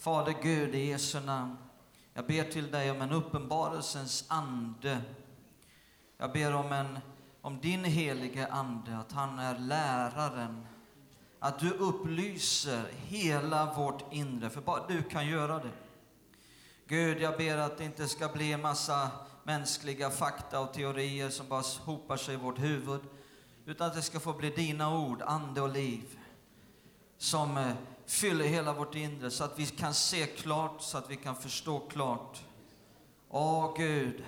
Fader Gud, i Jesu namn. Jag ber till dig om en uppenbarelsens ande. Jag ber om, en, om din helige Ande, att han är läraren. Att du upplyser hela vårt inre, för bara du kan göra det. Gud, jag ber att det inte ska bli en massa mänskliga fakta och teorier som bara hopar sig i vårt huvud, utan att det ska få bli dina ord, ande och liv, som eh, fyller hela vårt inre så att vi kan se klart, så att vi kan förstå klart. Åh Gud,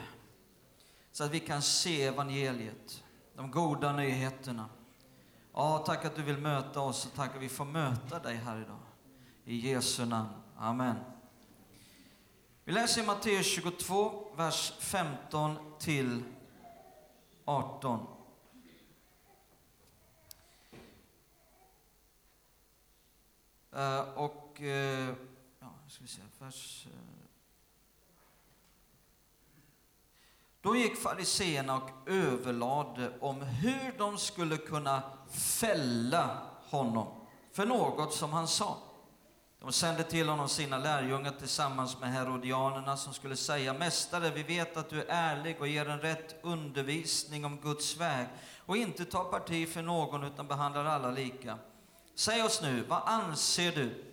så att vi kan se evangeliet, de goda nyheterna. Ja, tack att du vill möta oss och tack att vi får möta dig här idag. I Jesu namn. Amen. Vi läser i Matteus 22, vers 15 till 18. Uh, och, uh, ja, ska vi se, vers... Uh. Då gick fariseerna och överlade om hur de skulle kunna fälla honom för något som han sa. De sände till honom sina lärjungar tillsammans med herodianerna som skulle säga Mästare, vi vet att du är ärlig och ger en rätt undervisning om Guds väg och inte tar parti för någon utan behandlar alla lika. Säg oss nu, vad anser du?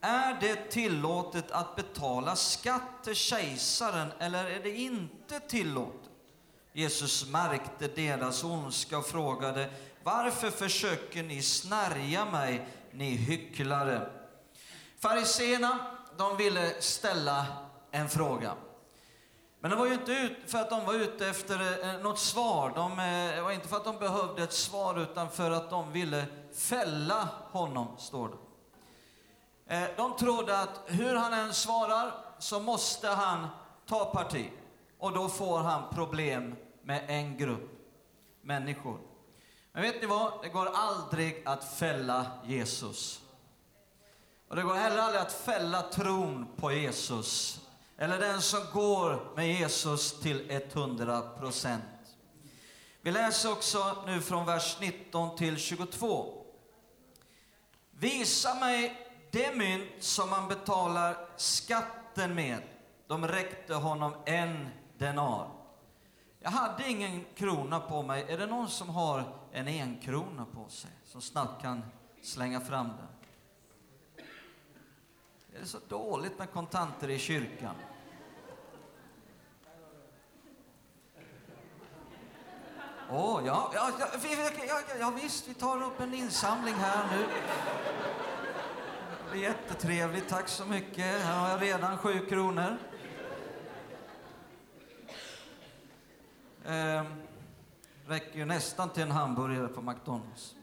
Är det tillåtet att betala skatt till kejsaren eller är det inte tillåtet? Jesus märkte deras ondska och frågade, varför försöker ni snärja mig, ni hycklare? Fariseerna, de ville ställa en fråga. Men det var ju inte ut för att de var ute efter eh, något svar. De, eh, det var inte för att de behövde ett svar, utan för att de ville fälla honom, står det. Eh, de trodde att hur han än svarar så måste han ta parti. Och då får han problem med en grupp människor. Men vet ni vad? Det går aldrig att fälla Jesus. Och det går heller aldrig att fälla tron på Jesus, eller den som går med Jesus till 100 procent. Vi läser också nu från vers 19 till 22. Visa mig det mynt som man betalar skatten med. De räckte honom en denar. Jag hade ingen krona på mig. Är det någon som har en enkrona på sig, som snabbt kan slänga fram den? Det är så dåligt med kontanter i kyrkan. Åh, oh, ja, ja, ja, ja, ja, visst, vi tar upp en insamling här nu. Det är jättetrevligt, tack så mycket. Här har jag redan sju kronor. Eh, räcker ju nästan till en hamburgare på McDonalds.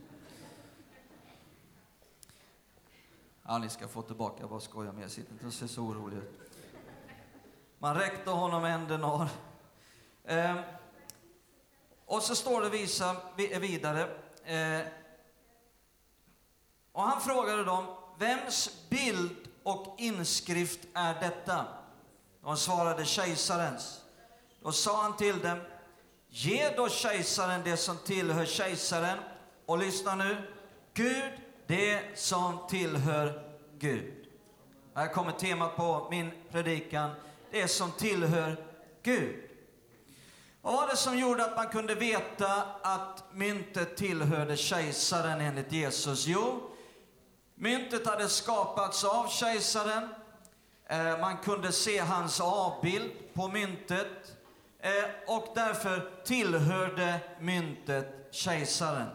Ja, ni ska få tillbaka, jag bara skojar med er, sitt inte och se så orolig ut. Man räckte honom en denar. Eh, och så står det visa, vidare. Eh, och han frågade dem, vems bild och inskrift är detta? De svarade kejsarens. Då sa han till dem, ge då kejsaren det som tillhör kejsaren. Och lyssna nu, Gud det som tillhör Gud. Här kommer temat på min predikan, det som tillhör Gud. Vad var det som gjorde att man kunde veta att myntet tillhörde kejsaren enligt Jesus? Jo, myntet hade skapats av kejsaren. Eh, man kunde se hans avbild på myntet eh, och därför tillhörde myntet kejsaren.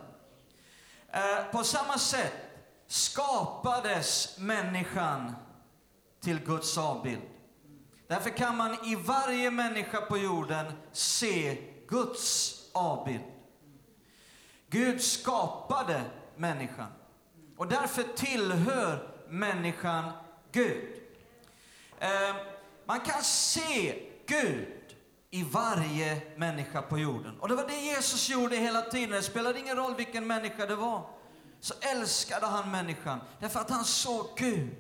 Eh, på samma sätt skapades människan till Guds avbild. Därför kan man i varje människa på jorden se Guds avbild. Gud skapade människan och därför tillhör människan Gud. Eh, man kan se Gud i varje människa på jorden. Och det var det Jesus gjorde hela tiden. Det spelade ingen roll vilken människa det var. Så älskade han människan därför att han såg Gud.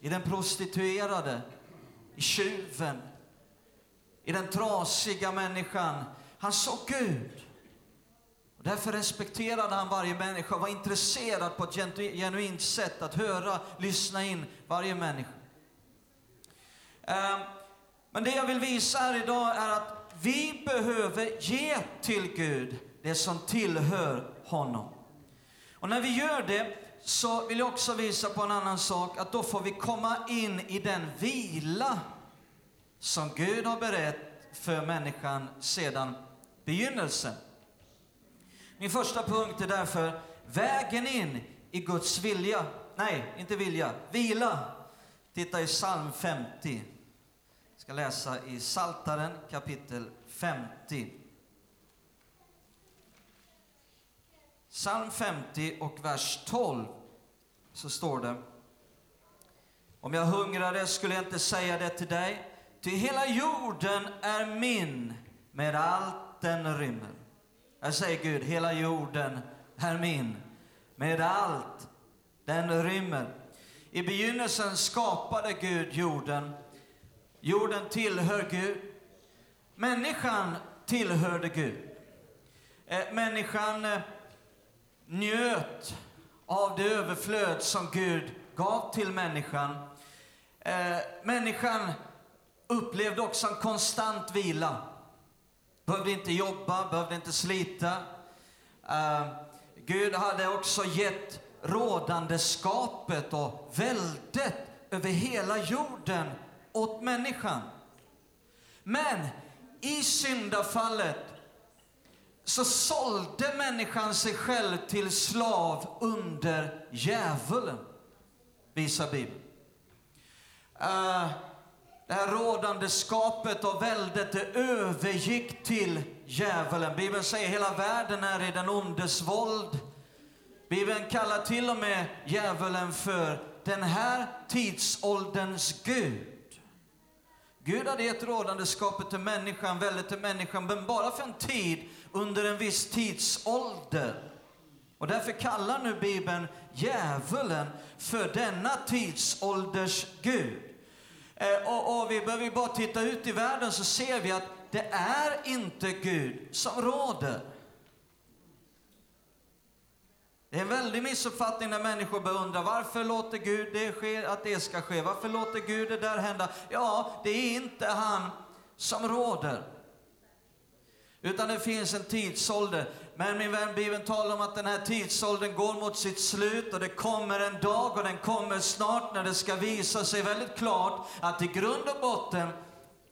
I den prostituerade, i tjuven, i den trasiga människan. Han såg Gud. Och därför respekterade han varje människa, och var intresserad på ett genuint sätt att höra, lyssna in varje människa. Ehm, men det jag vill visa här idag är att vi behöver ge till Gud det som tillhör honom. Och när vi gör det så vill jag också visa på en annan sak, att då får vi komma in i den vila som Gud har berett för människan sedan begynnelsen. Min första punkt är därför vägen in i Guds vilja. Nej, inte vilja, vila. Titta i psalm 50. Jag ska läsa i Saltaren kapitel 50. Psalm 50 och vers 12 så står det Om jag hungrade skulle jag inte säga det till dig, ty hela jorden är min med allt den rymmer. Jag säger Gud, hela jorden är min med allt den rymmer. I begynnelsen skapade Gud jorden. Jorden tillhör Gud. Människan tillhörde Gud. Eh, människan eh, njöt av det överflöd som Gud gav till människan. Eh, människan upplevde också en konstant vila. Behövde inte jobba, behövde inte slita. Eh, Gud hade också gett rådandeskapet och väldet över hela jorden åt människan. Men i syndafallet så sålde människan sig själv till slav under djävulen, visar Bibeln. Uh, det här rådande skapet och väldet, det övergick till djävulen. Bibeln säger hela världen är i den ondes våld. Bibeln kallar till och med djävulen för den här tidsålderns Gud. Gud hade gett rådandeskapet till människan, väldet till människan, men bara för en tid under en viss tidsålder. Och därför kallar nu Bibeln djävulen för denna tidsålders Gud. Eh, och, och vi behöver bara titta ut i världen så ser vi att det är inte Gud som råder. Det är en väldig missuppfattning när människor beundrar varför låter Gud det ske, att det ska ske? Varför låter Gud det där hända? Ja, det är inte han som råder. Utan det finns en tidsålder. Men min vän, Bibeln talar om att den här tidsåldern går mot sitt slut och det kommer en dag och den kommer snart när det ska visa sig väldigt klart att i grund och botten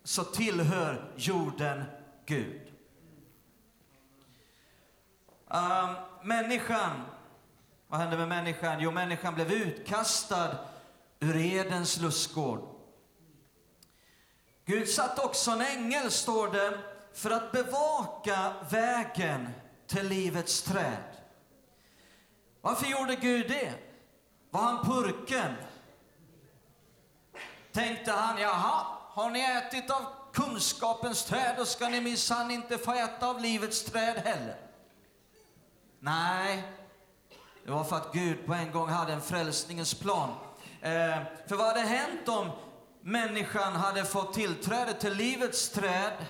så tillhör jorden Gud. Um, människan, vad hände med människan? Jo, människan blev utkastad ur Edens lustgård. Gud satte också en ängel, står det, för att bevaka vägen till livets träd. Varför gjorde Gud det? Var han purken? Tänkte han, jaha, har ni ätit av kunskapens träd, då ska ni minsann inte få äta av livets träd heller. Nej, det var för att Gud på en gång hade en frälsningens plan. Eh, för vad hade hänt om människan hade fått tillträde till livets träd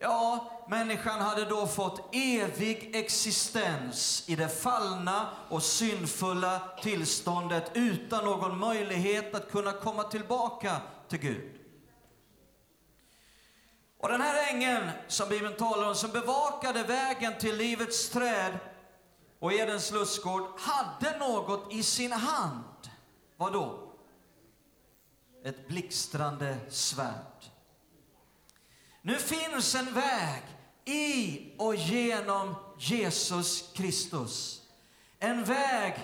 Ja, människan hade då fått evig existens i det fallna och syndfulla tillståndet utan någon möjlighet att kunna komma tillbaka till Gud. Och den här ängeln som Bibeln talar om, som bevakade vägen till livets träd och Edens lustgård, hade något i sin hand. Vad då? Ett blixtrande svärd. Nu finns en väg i och genom Jesus Kristus. En väg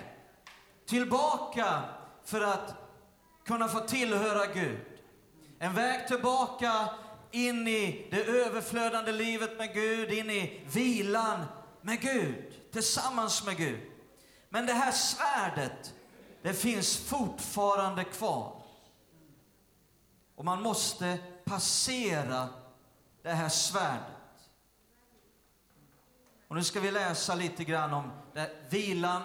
tillbaka för att kunna få tillhöra Gud. En väg tillbaka in i det överflödande livet med Gud, in i vilan med Gud, tillsammans med Gud. Men det här svärdet, det finns fortfarande kvar. Och man måste passera det här svärdet. Och nu ska vi läsa lite grann om det, vilan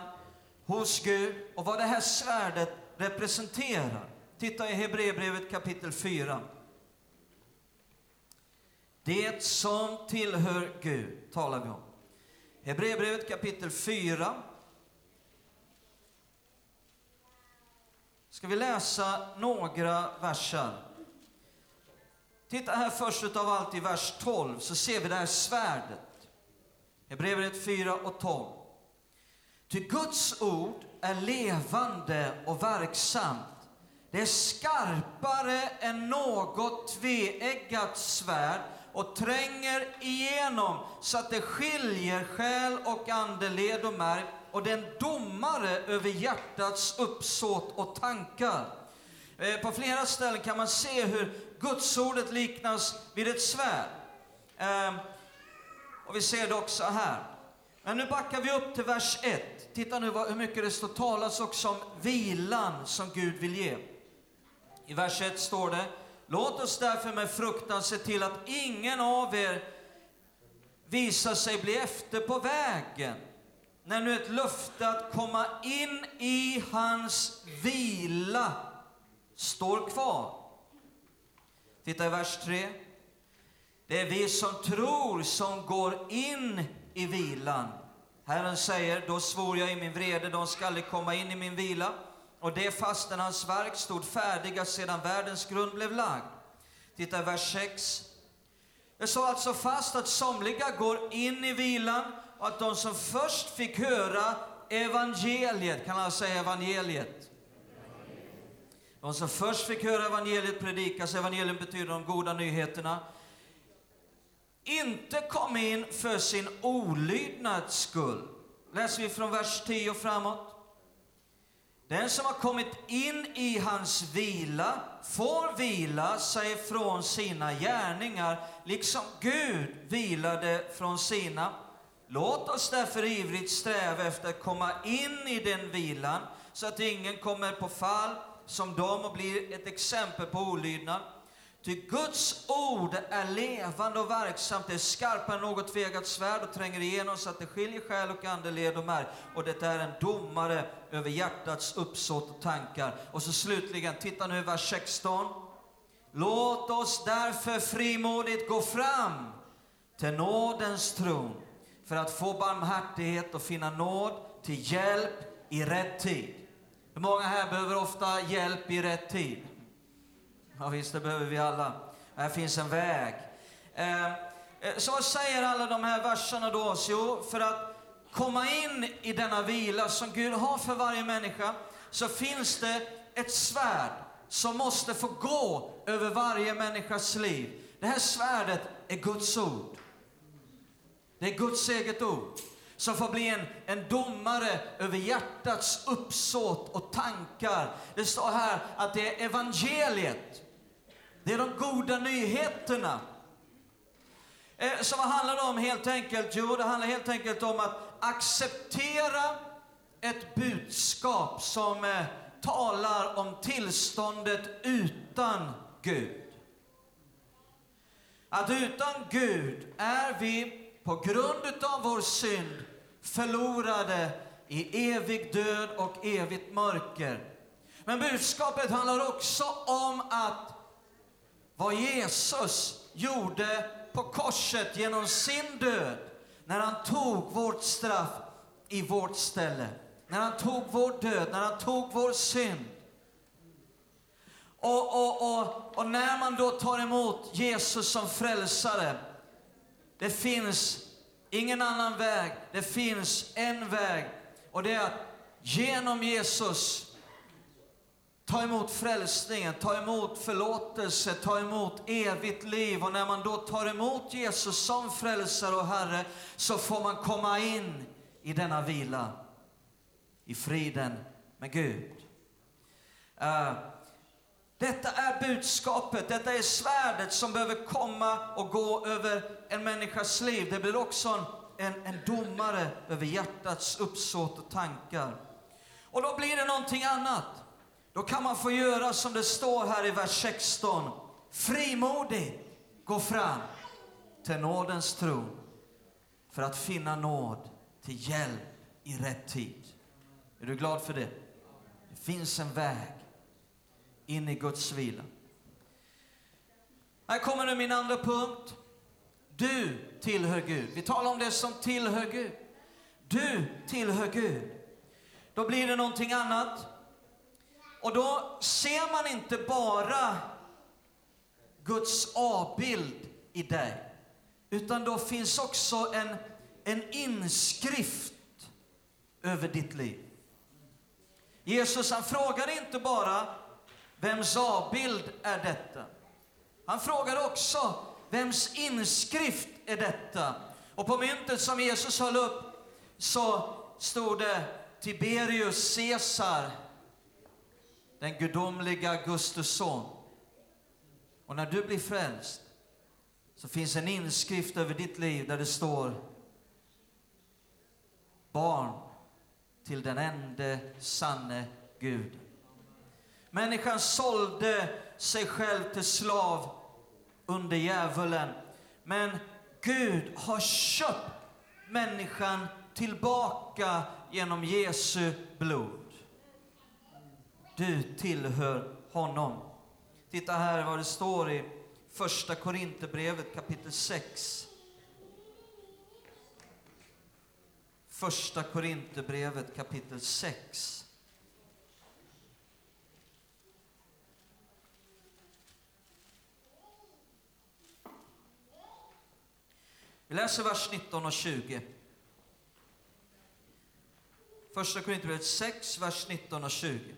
hos Gud och vad det här svärdet representerar. Titta i Hebreerbrevet kapitel 4. Det som tillhör Gud talar vi om. Hebreerbrevet kapitel 4. Ska vi läsa några verser. Titta här först utav allt i vers 12, så ser vi det här svärdet. Hebreerbrevet 4 och 12. Ty Guds ord är levande och verksamt. Det är skarpare än något tveeggat svärd och tränger igenom så att det skiljer själ och ande, led och märg och den domare över hjärtats uppsåt och tankar. Eh, på flera ställen kan man se hur Gudsordet liknas vid ett svärd. Eh, och vi ser det också här. Men nu backar vi upp till vers 1. Titta nu hur mycket det står talas också om vilan som Gud vill ge. I vers 1 står det Låt oss därför med fruktan se till att ingen av er visar sig bli efter på vägen när nu ett löfte att komma in i hans vila står kvar. Titta i vers 3. Det är vi som tror som går in i vilan. Herren säger, då svor jag i min vrede, de skall komma in i min vila och det fastän hans verk stod färdiga sedan världens grund blev lagd. Titta i vers 6. Jag sa alltså fast att somliga går in i vilan och att de som först fick höra evangeliet, kan man säga evangeliet? De som först fick höra evangeliet predikas, evangelium betyder de goda nyheterna, inte kom in för sin olydnads skull. Läser vi från vers 10 och framåt. Den som har kommit in i hans vila får vila sig från sina gärningar, liksom Gud vilade från sina. Låt oss därför ivrigt sträva efter att komma in i den vilan, så att ingen kommer på fall som dem och blir ett exempel på olydnad. Ty Guds ord är levande och verksamt, det är skarpare än något tvegat svärd och tränger igenom så att det skiljer själ och ande, led och märg. Och det är en domare över hjärtats uppsåt och tankar. Och så slutligen, titta nu i vers 16. Låt oss därför frimodigt gå fram till nådens tron för att få barmhärtighet och finna nåd till hjälp i rätt tid. Många här behöver ofta hjälp i rätt tid? Ja, visst, det behöver vi alla. Här finns en väg. Eh, eh så vad säger alla de här verserna då oss? Jo, för att komma in i denna vila som Gud har för varje människa, så finns det ett svärd som måste få gå över varje människas liv. Det här svärdet är Guds ord. Det är Guds eget ord som får bli en, en domare över hjärtats uppsåt och tankar. Det står här att det är evangeliet det är de goda nyheterna. Eh, så vad handlar det om helt enkelt? Jo, det handlar helt enkelt om att acceptera ett budskap som eh, talar om tillståndet utan Gud. Att utan Gud är vi på grund av vår synd förlorade i evig död och evigt mörker. Men budskapet handlar också om att vad Jesus gjorde på korset genom sin död, när han tog vårt straff i vårt ställe. När han tog vår död, när han tog vår synd. Och, och, och, och när man då tar emot Jesus som frälsare, det finns ingen annan väg, det finns en väg. Och det är att genom Jesus Ta emot frälsningen, ta emot förlåtelse, ta emot evigt liv. Och när man då tar emot Jesus som frälsare och Herre, så får man komma in i denna vila, i friden med Gud. Uh, detta är budskapet, detta är svärdet som behöver komma och gå över en människas liv. Det blir också en, en domare över hjärtats uppsåt och tankar. Och då blir det någonting annat. Då kan man få göra som det står här i vers 16. Frimodigt gå fram till nådens tron för att finna nåd till hjälp i rätt tid. Är du glad för det? Det finns en väg in i Guds vila. Här kommer nu min andra punkt. Du tillhör Gud. Vi talar om det som tillhör Gud. Du tillhör Gud. Då blir det någonting annat. Och då ser man inte bara Guds avbild i dig, utan då finns också en, en inskrift över ditt liv. Jesus han frågade inte bara vems avbild är detta? Han frågade också vems inskrift är detta? Och på myntet som Jesus höll upp så stod det Tiberius Caesar, den gudomliga Augustus son. Och när du blir frälst så finns en inskrift över ditt liv där det står barn till den ende sanne Gud. Människan sålde sig själv till slav under djävulen. Men Gud har köpt människan tillbaka genom Jesu blod. Du tillhör honom. Titta här vad det står i Första Korinthierbrevet kapitel 6. Första Korinthierbrevet kapitel 6. Vi läser vers 19 och 20. Första Korinthierbrevet 6, vers 19 och 20.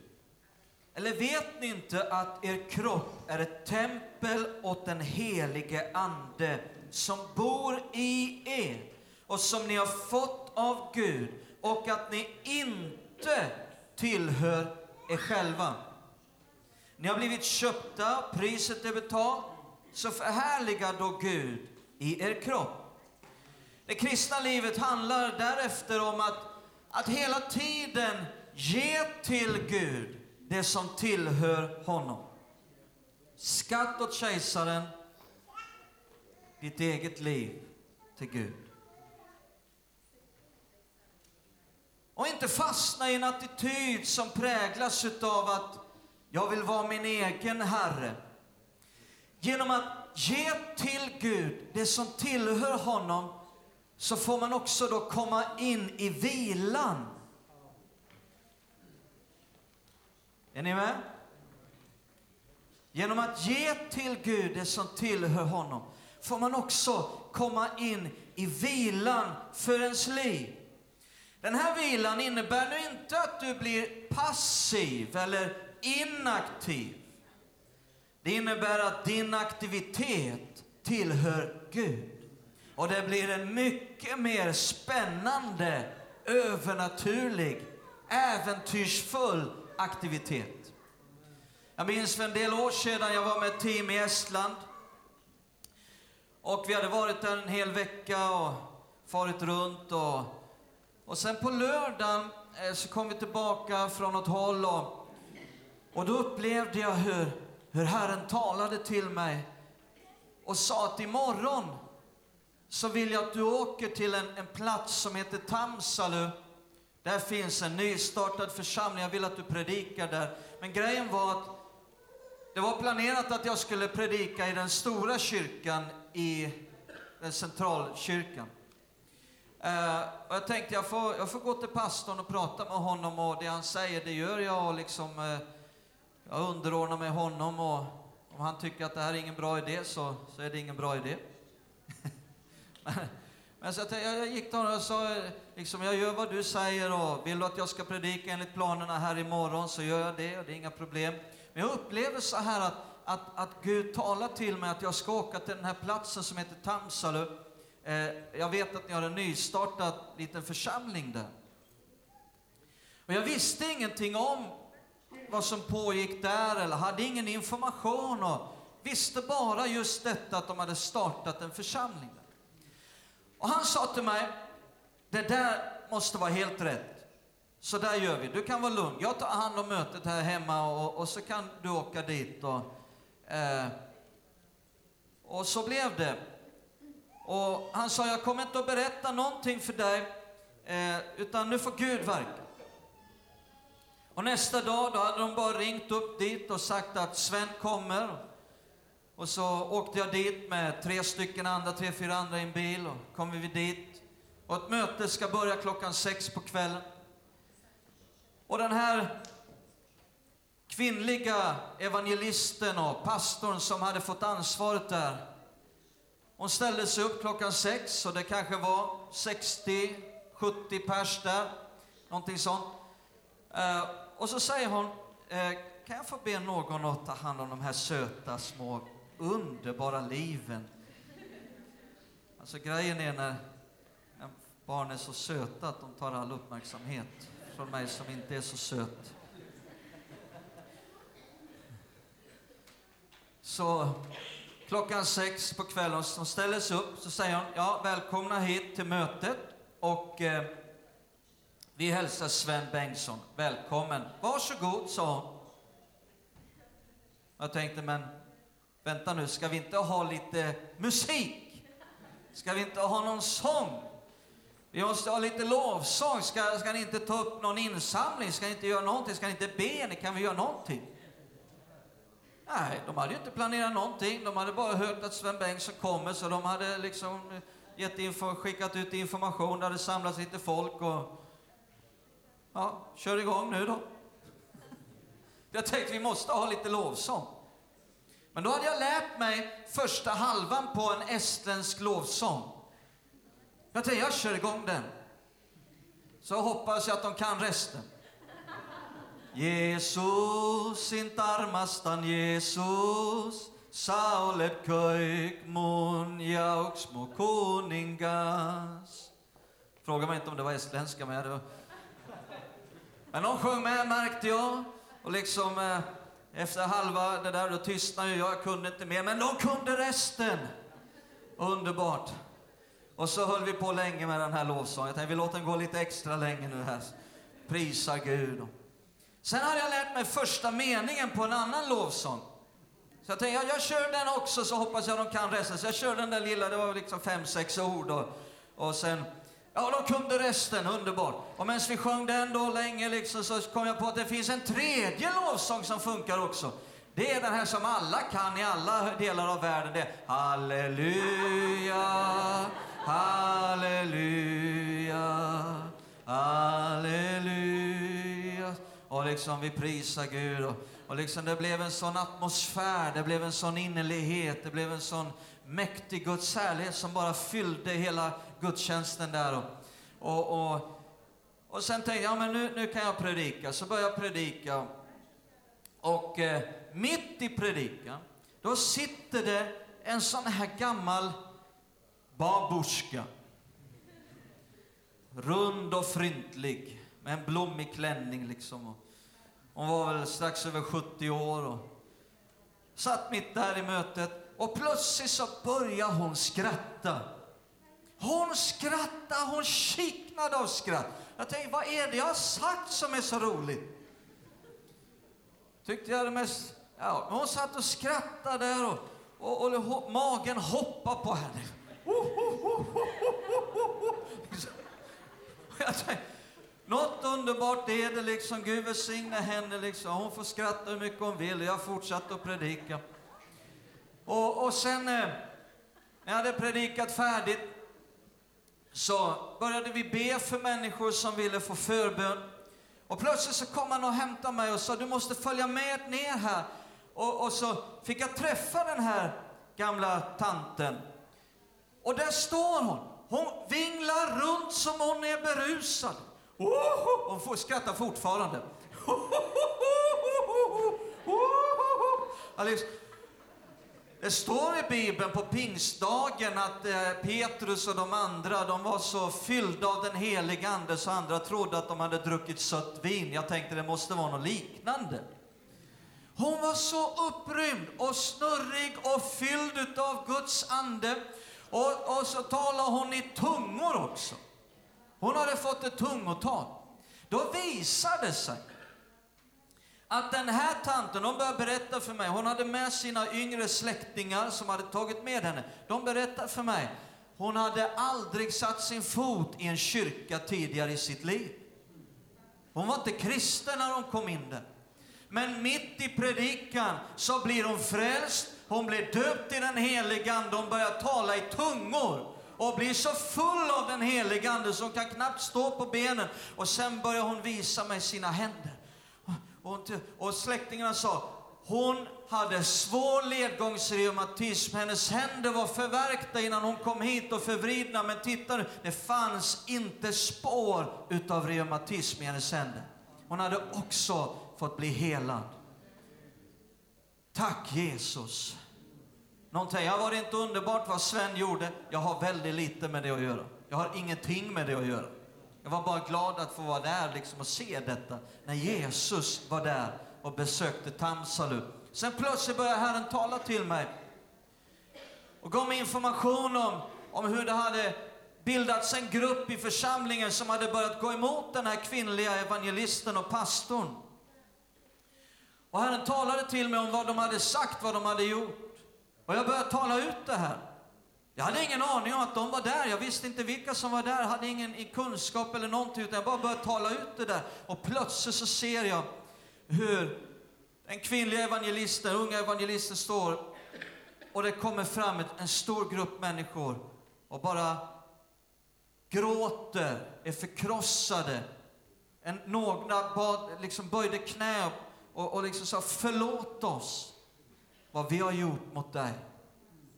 Eller vet ni inte att er kropp är ett tempel åt den helige Ande som bor i er och som ni har fått av Gud och att ni inte tillhör er själva? Ni har blivit köpta, priset är betalt, så förhärliga då Gud i er kropp. Det kristna livet handlar därefter om att, att hela tiden ge till Gud det som tillhör honom. Skatt åt kejsaren, ditt eget liv till Gud. Och inte fastna i en attityd som präglas av att jag vill vara min egen Herre. Genom att ge till Gud det som tillhör honom så får man också då komma in i vilan. Är ni med? Genom att ge till Gud det som tillhör honom får man också komma in i vilan för ens liv. Den här vilan innebär nu inte att du blir passiv eller inaktiv. Det innebär att din aktivitet tillhör Gud. Och det blir en mycket mer spännande, övernaturlig, äventyrsfull aktivitet. Jag minns för en del år sedan, jag var med ett team i Estland. Och vi hade varit där en hel vecka och farit runt. Och, och sen på lördagen eh, så kom vi tillbaka från något håll och, och då upplevde jag hur, hur Herren talade till mig och sa att imorgon så vill jag att du åker till en, en plats som heter Tamsalu. Där finns en nystartad församling. Jag vill att du predikar där. Men grejen var att det var planerat att jag skulle predika i den stora kyrkan i den centralkyrkan. Uh, och jag tänkte jag får, jag får gå till pastorn och prata med honom och det han säger det gör jag. Och liksom, uh, jag underordnar mig honom och om han tycker att det här är ingen bra idé så, så är det ingen bra idé. Men så jag, jag gick till honom och sa, liksom, jag gör vad du säger och vill du att jag ska predika enligt planerna här imorgon så gör jag det och det är inga problem. Men jag upplever så här att, att, att Gud talar till mig att jag ska åka till den här platsen som heter Tamsalu. Eh, jag vet att ni har en nystartad liten församling där. Och jag visste ingenting om vad som pågick där eller hade ingen information och visste bara just detta att de hade startat en församling där. Och han sa till mig, det där måste vara helt rätt. Så där gör vi. Du kan vara lugn. Jag tar hand om mötet här hemma och, och så kan du åka dit. Och, eh, och så blev det. Och han sa, jag kommer inte att berätta någonting för dig, eh, utan nu får Gud verka. Och nästa dag, då hade de bara ringt upp dit och sagt att Sven kommer. Och så åkte jag dit med tre stycken andra, tre, fyra andra i en bil och kom vi dit. Och ett möte ska börja klockan sex på kvällen. Och den här kvinnliga evangelisten och pastorn som hade fått ansvaret där, hon ställde sig upp klockan sex och det kanske var 60, 70 pers där, någonting sånt. Eh, och så säger hon, eh, kan jag få be någon att ta hand om de här söta små underbara liven? Alltså grejen är när barn är så söta att de tar all uppmärksamhet från mig som inte är så söt. Så klockan sex på kvällen, så ställer sig upp, så säger hon, ja, välkomna hit till mötet och eh, vi hälsar Sven Bengtsson, välkommen. Varsågod, sa hon. Jag tänkte, men vänta nu, ska vi inte ha lite musik? Ska vi inte ha någon sång? Vi måste ha lite lovsång. Ska, ska ni inte ta upp någon insamling? Ska ni inte göra någonting? Ska ni inte be? Kan vi göra någonting? Nej, de hade ju inte planerat någonting. De hade bara hört att Sven Bengtsson kommer, så de hade liksom gett info, skickat ut information. Det hade samlats lite folk och... Ja, kör igång nu då. Jag tänkte vi måste ha lite lovsång. Men då hade jag lärt mig första halvan på en estländsk lovsång. Jag tänkte, jag kör igång den. Så hoppas jag att de kan resten. Jesus, inte armastan Jesus, saulet köik mun jauksmo kuningas. Fråga mig inte om det var estländska, med. Men de sjöng med, märkte jag. Och liksom eh, efter halva det där, då tystnade jag, jag kunde inte mer. Men de kunde resten. Underbart. Och så höll vi på länge med den här lovsången. Jag tänkte vi låter den gå lite extra länge nu här. Prisa Gud. Sen hade jag lärt mig första meningen på en annan lovsång. Så jag tänkte, jag, jag kör den också så hoppas jag de kan resten. Så jag körde den där lilla, det var liksom fem, sex ord. Och, och sen, ja de kunde resten, underbart. Och medan vi sjöng den då länge liksom, så kom jag på att det finns en tredje lovsång som funkar också. Det är den här som alla kan i alla delar av världen. Det är Halleluja, halleluja, halleluja. Och liksom vi prisar Gud. Och, och liksom det blev en sån atmosfär, det blev en sån innerlighet, det blev en sån mäktig Guds härlighet som bara fyllde hela gudstjänsten där. Och, och, och, och sen tänkte jag, ja, men nu, nu kan jag predika. Så började jag predika. Och eh, mitt i predikan, då sitter det en sån här gammal babuska. Rund och fryntlig, med en blommig klänning liksom. Hon var väl strax över 70 år och satt mitt där i mötet. Och plötsligt så började hon skratta. Hon skrattade, hon kiknade av skratt. Jag tänkte, vad är det jag har sagt som är så roligt? Tyckte jag det mest... Ja, hon satt och skrattade där och, och, och, och magen hoppade på henne. Något underbart är det liksom. Gud välsigne henne liksom. Hon får skratta hur mycket hon vill. Jag fortsatte att predika. Och, och sen eh, när jag hade predikat färdigt så började vi be för människor som ville få förbön. Och plötsligt så kom han och hämtade mig och sa, du måste följa med ner här. Och, och så fick jag träffa den här gamla tanten. Och där står hon. Hon vinglar runt som hon är berusad. Hon får skratta fortfarande. Det står i Bibeln på pingstdagen att eh, Petrus och de andra, de var så fyllda av den heliga Ande så andra trodde att de hade druckit sött vin. Jag tänkte det måste vara något liknande. Hon var så upprymd och snurrig och fylld av Guds ande. Och, och så talar hon i tungor också. Hon hade fått ett tungotal. Då visade det sig att den här tanten, hon började berätta för mig, hon hade med sina yngre släktingar som hade tagit med henne. De berättade för mig, hon hade aldrig satt sin fot i en kyrka tidigare i sitt liv. Hon var inte kristen när hon kom in där. Men mitt i predikan så blir hon frälst, hon blir döpt i den heliga Ande, hon börjar tala i tungor. och blir så full av den helige Ande så hon kan knappt stå på benen. Och sen börjar hon visa mig sina händer. Och, och släktingarna sa, hon hade svår ledgångsreumatism. Hennes händer var förvärkta innan hon kom hit och förvridna. Men titta nu, det fanns inte spår utav reumatism i hennes händer. Hon hade också fått bli helad. Tack Jesus. Någon säger, ja, var det inte underbart vad Sven gjorde? Jag har väldigt lite med det att göra. Jag har ingenting med det att göra. Jag var bara glad att få vara där liksom och se detta. När Jesus var där och besökte Tamsalu. Sen plötsligt började Herren tala till mig och gav mig information om, om hur det hade bildats en grupp i församlingen som hade börjat gå emot den här kvinnliga evangelisten och pastorn. Och Herren talade till mig om vad de hade sagt, vad de hade gjort. Och jag började tala ut det här. Jag hade ingen aning om att de var där. Jag visste inte vilka som var där. Jag hade ingen kunskap eller någonting. Utan jag bara började tala ut det där. Och plötsligt så ser jag hur den kvinnliga evangelisten, unga evangelisten står och det kommer fram en stor grupp människor och bara gråter, är förkrossade. En, några bad, liksom böjde knä och, och liksom sa förlåt oss vad vi har gjort mot dig.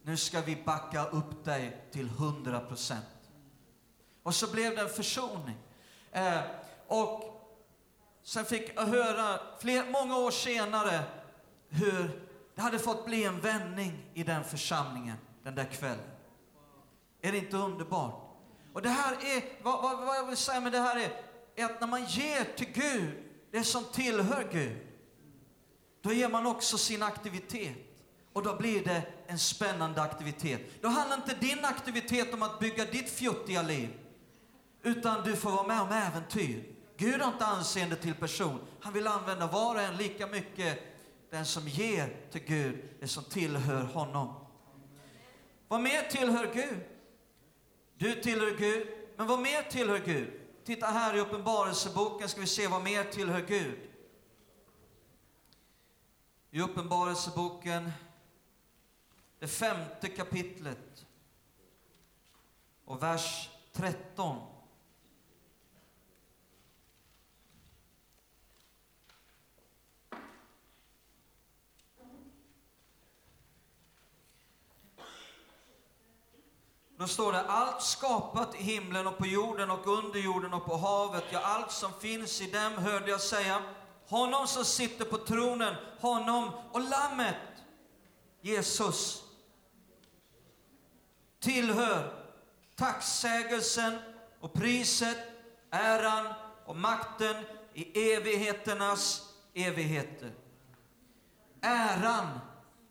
Nu ska vi backa upp dig till hundra procent. Och så blev det en försoning. Eh, och sen fick jag höra, fler, många år senare, hur det hade fått bli en vändning i den församlingen den där kvällen. Är det inte underbart? Och det här är, vad, vad, vad jag vill säga med det här är, är att när man ger till Gud det som tillhör Gud, då ger man också sin aktivitet. Och då blir det en spännande aktivitet. Då handlar inte din aktivitet om att bygga ditt fjuttiga liv, utan du får vara med om äventyr. Gud har inte anseende till person. Han vill använda var och en lika mycket den som ger till Gud det som tillhör honom. Vad mer tillhör Gud? Du tillhör Gud, men vad mer tillhör Gud? Titta här i Uppenbarelseboken ska vi se vad mer tillhör Gud. I Uppenbarelseboken, det femte kapitlet och vers 13. Då står det, allt skapat i himlen och på jorden och under jorden och på havet, ja, allt som finns i dem hörde jag säga, honom som sitter på tronen, honom och Lammet, Jesus, tillhör tacksägelsen och priset, äran och makten i evigheternas evigheter. Äran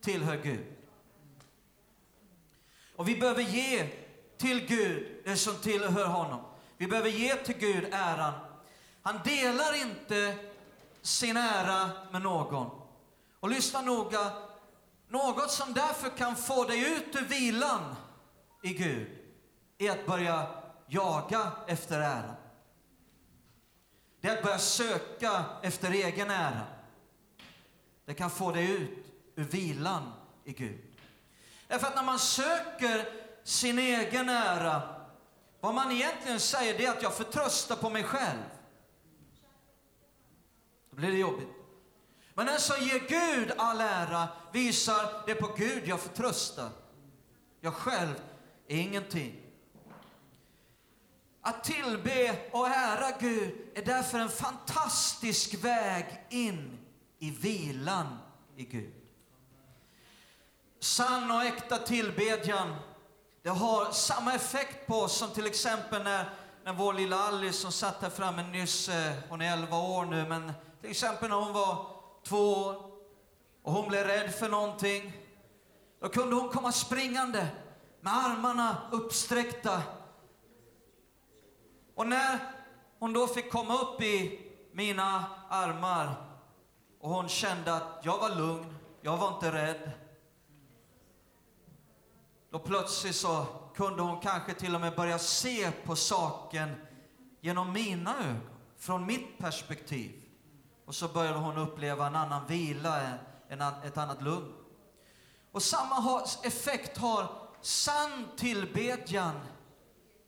tillhör Gud. Och vi behöver ge till Gud det som tillhör honom. Vi behöver ge till Gud äran. Han delar inte sin ära med någon. Och lyssna noga, något som därför kan få dig ut ur vilan i Gud, är att börja jaga efter ära. Det är att börja söka efter egen ära. Det kan få dig ut ur vilan i Gud. Därför att när man söker sin egen ära, vad man egentligen säger det är att jag förtröstar på mig själv. Då blir det jobbigt. Men den som ger Gud all ära visar det är på Gud jag förtröstar. Jag själv ingenting. Att tillbe och ära Gud är därför en fantastisk väg in i vilan i Gud. Sann och äkta tillbedjan, det har samma effekt på oss som till exempel när, när vår lilla Alice som satt här framme nyss, eh, hon är 11 år nu, men till exempel när hon var två år och hon blev rädd för någonting. Då kunde hon komma springande med armarna uppsträckta. Och när hon då fick komma upp i mina armar och hon kände att jag var lugn, jag var inte rädd. Då plötsligt så kunde hon kanske till och med börja se på saken genom mina ögon, från mitt perspektiv. Och så började hon uppleva en annan vila, en, ett annat lugn. Och samma effekt har sann tillbedjan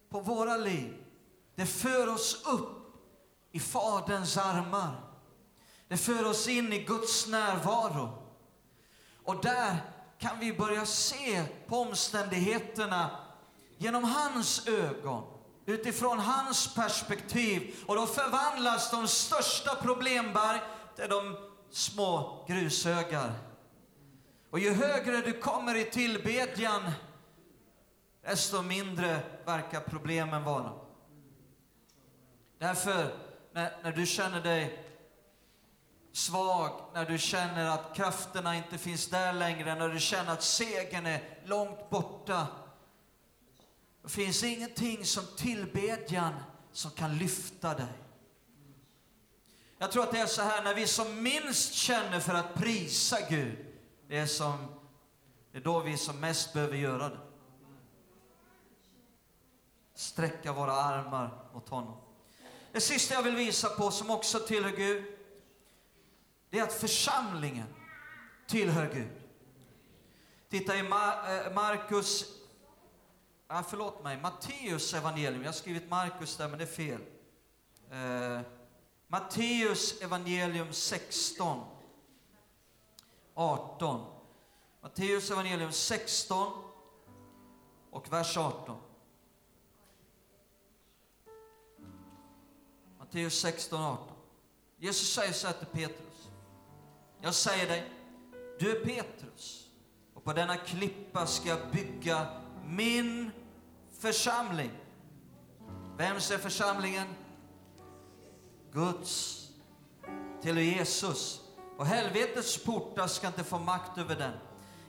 på våra liv, det för oss upp i Faderns armar. Det för oss in i Guds närvaro. Och där kan vi börja se på omständigheterna genom hans ögon, utifrån hans perspektiv. Och då förvandlas de största problemberg till de små grushögar. Och ju högre du kommer i tillbedjan, desto mindre verkar problemen vara. Därför, när, när du känner dig svag, när du känner att krafterna inte finns där längre, när du känner att segern är långt borta. Det finns ingenting som tillbedjan som kan lyfta dig. Jag tror att det är så här, när vi som minst känner för att prisa Gud, det är, som, det är då vi som mest behöver göra det. Sträcka våra armar mot honom. Det sista jag vill visa på, som också tillhör Gud, det är att församlingen tillhör Gud. Titta i eh, Markus, ah, förlåt mig, Matteus evangelium. Jag har skrivit Markus där, men det är fel. Eh, Matteus evangelium 16, 18. Matteus evangelium 16 och vers 18. Matteus 16, 18. Jesus säger så här till Petrus. Jag säger dig, du är Petrus och på denna klippa ska jag bygga min församling. Vems är församlingen? Guds. Till Jesus. Och helvetets portar ska inte få makt över den.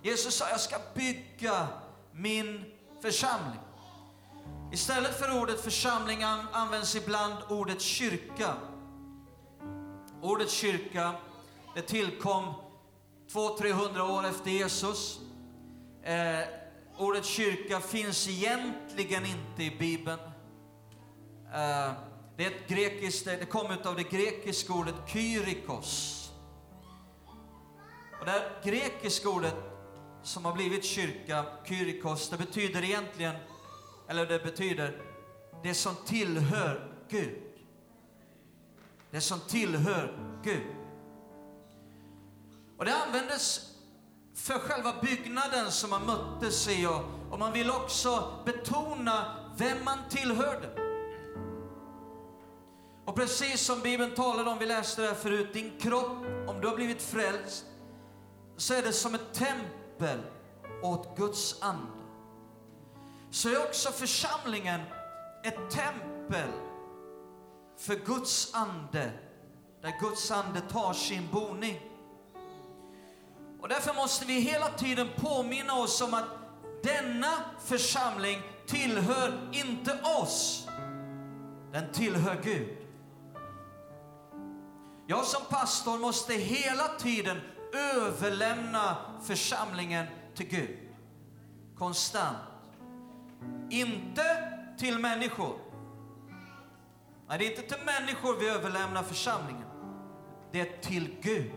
Jesus sa, jag ska bygga min församling. Istället för ordet församling används ibland ordet kyrka. Ordet kyrka, det tillkom 200-300 år efter Jesus. Eh, ordet kyrka finns egentligen inte i Bibeln. Eh, det, är ett grekiskt, det kommer av det grekiska ordet kyrikos. Och det här grekiska ordet som har blivit kyrka, kyrikos, det betyder egentligen, eller det betyder det som tillhör Gud. Det som tillhör Gud. Och det användes för själva byggnaden som man möttes i och, och man vill också betona vem man tillhörde. Och precis som Bibeln talade om, vi läste det här förut, din kropp, om du har blivit frälst, så är det som ett tempel åt Guds ande. Så är också församlingen ett tempel för Guds ande, där Guds ande tar sin boning. Och därför måste vi hela tiden påminna oss om att denna församling tillhör inte oss, den tillhör Gud. Jag som pastor måste hela tiden överlämna församlingen till Gud. Konstant. Inte till människor. Nej, det är inte till människor vi överlämnar församlingen. Det är till Gud.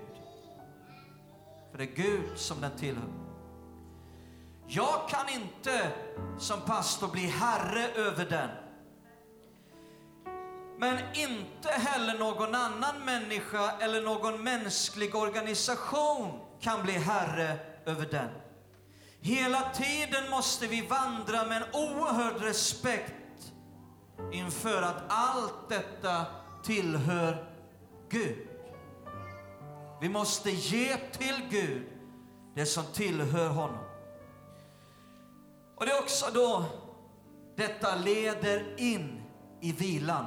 För det är Gud som den tillhör. Jag kan inte som pastor bli herre över den. Men inte heller någon annan människa eller någon mänsklig organisation kan bli herre över den. Hela tiden måste vi vandra med en oerhörd respekt inför att allt detta tillhör Gud. Vi måste ge till Gud det som tillhör honom. Och det är också då detta leder in i vilan.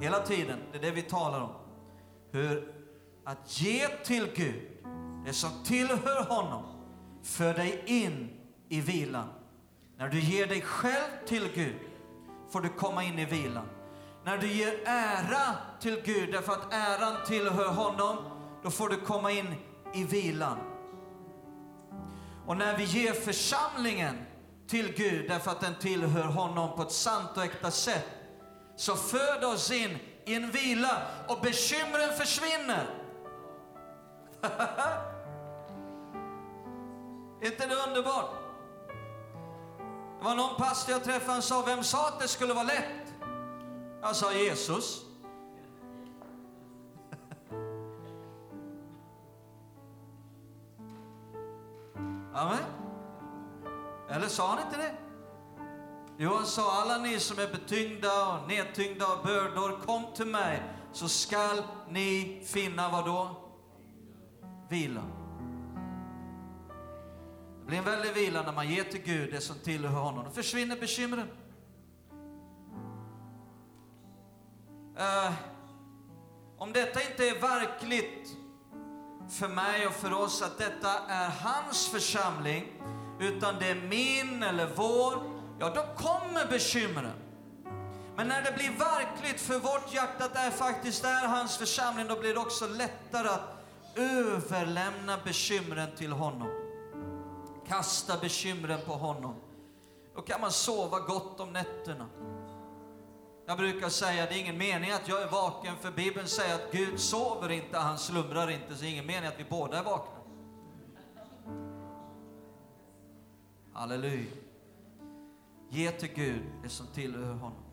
Hela tiden, det är det vi talar om. Hur att ge till Gud det som tillhör honom för dig in i vilan. När du ger dig själv till Gud får du komma in i vilan. När du ger ära till Gud därför att äran tillhör honom, då får du komma in i vilan. Och när vi ger församlingen till Gud därför att den tillhör honom på ett sant och äkta sätt, så föd oss in i en vila och bekymren försvinner. är inte det underbart? Det var någon pastor jag träffade, han sa, vem sa att det skulle vara lätt? Jag sa Jesus. Amen. Eller sa han inte det? Jo, han sa, alla ni som är betyngda och nedtyngda av bördor, kom till mig, så skall ni finna vad då? Vila. Det blir en väldig vila när man ger till Gud det som tillhör honom. Då försvinner bekymren. Uh, om detta inte är verkligt för mig och för oss att detta är hans församling, utan det är min eller vår, ja då kommer bekymren. Men när det blir verkligt för vårt hjärta att det faktiskt är hans församling, då blir det också lättare att överlämna bekymren till honom. Kasta bekymren på honom. Då kan man sova gott om nätterna. Jag brukar säga att det är ingen mening att jag är vaken, för Bibeln säger att Gud sover inte, han slumrar inte, så det är ingen mening att vi båda är vakna. Halleluja. Ge till Gud det som tillhör honom.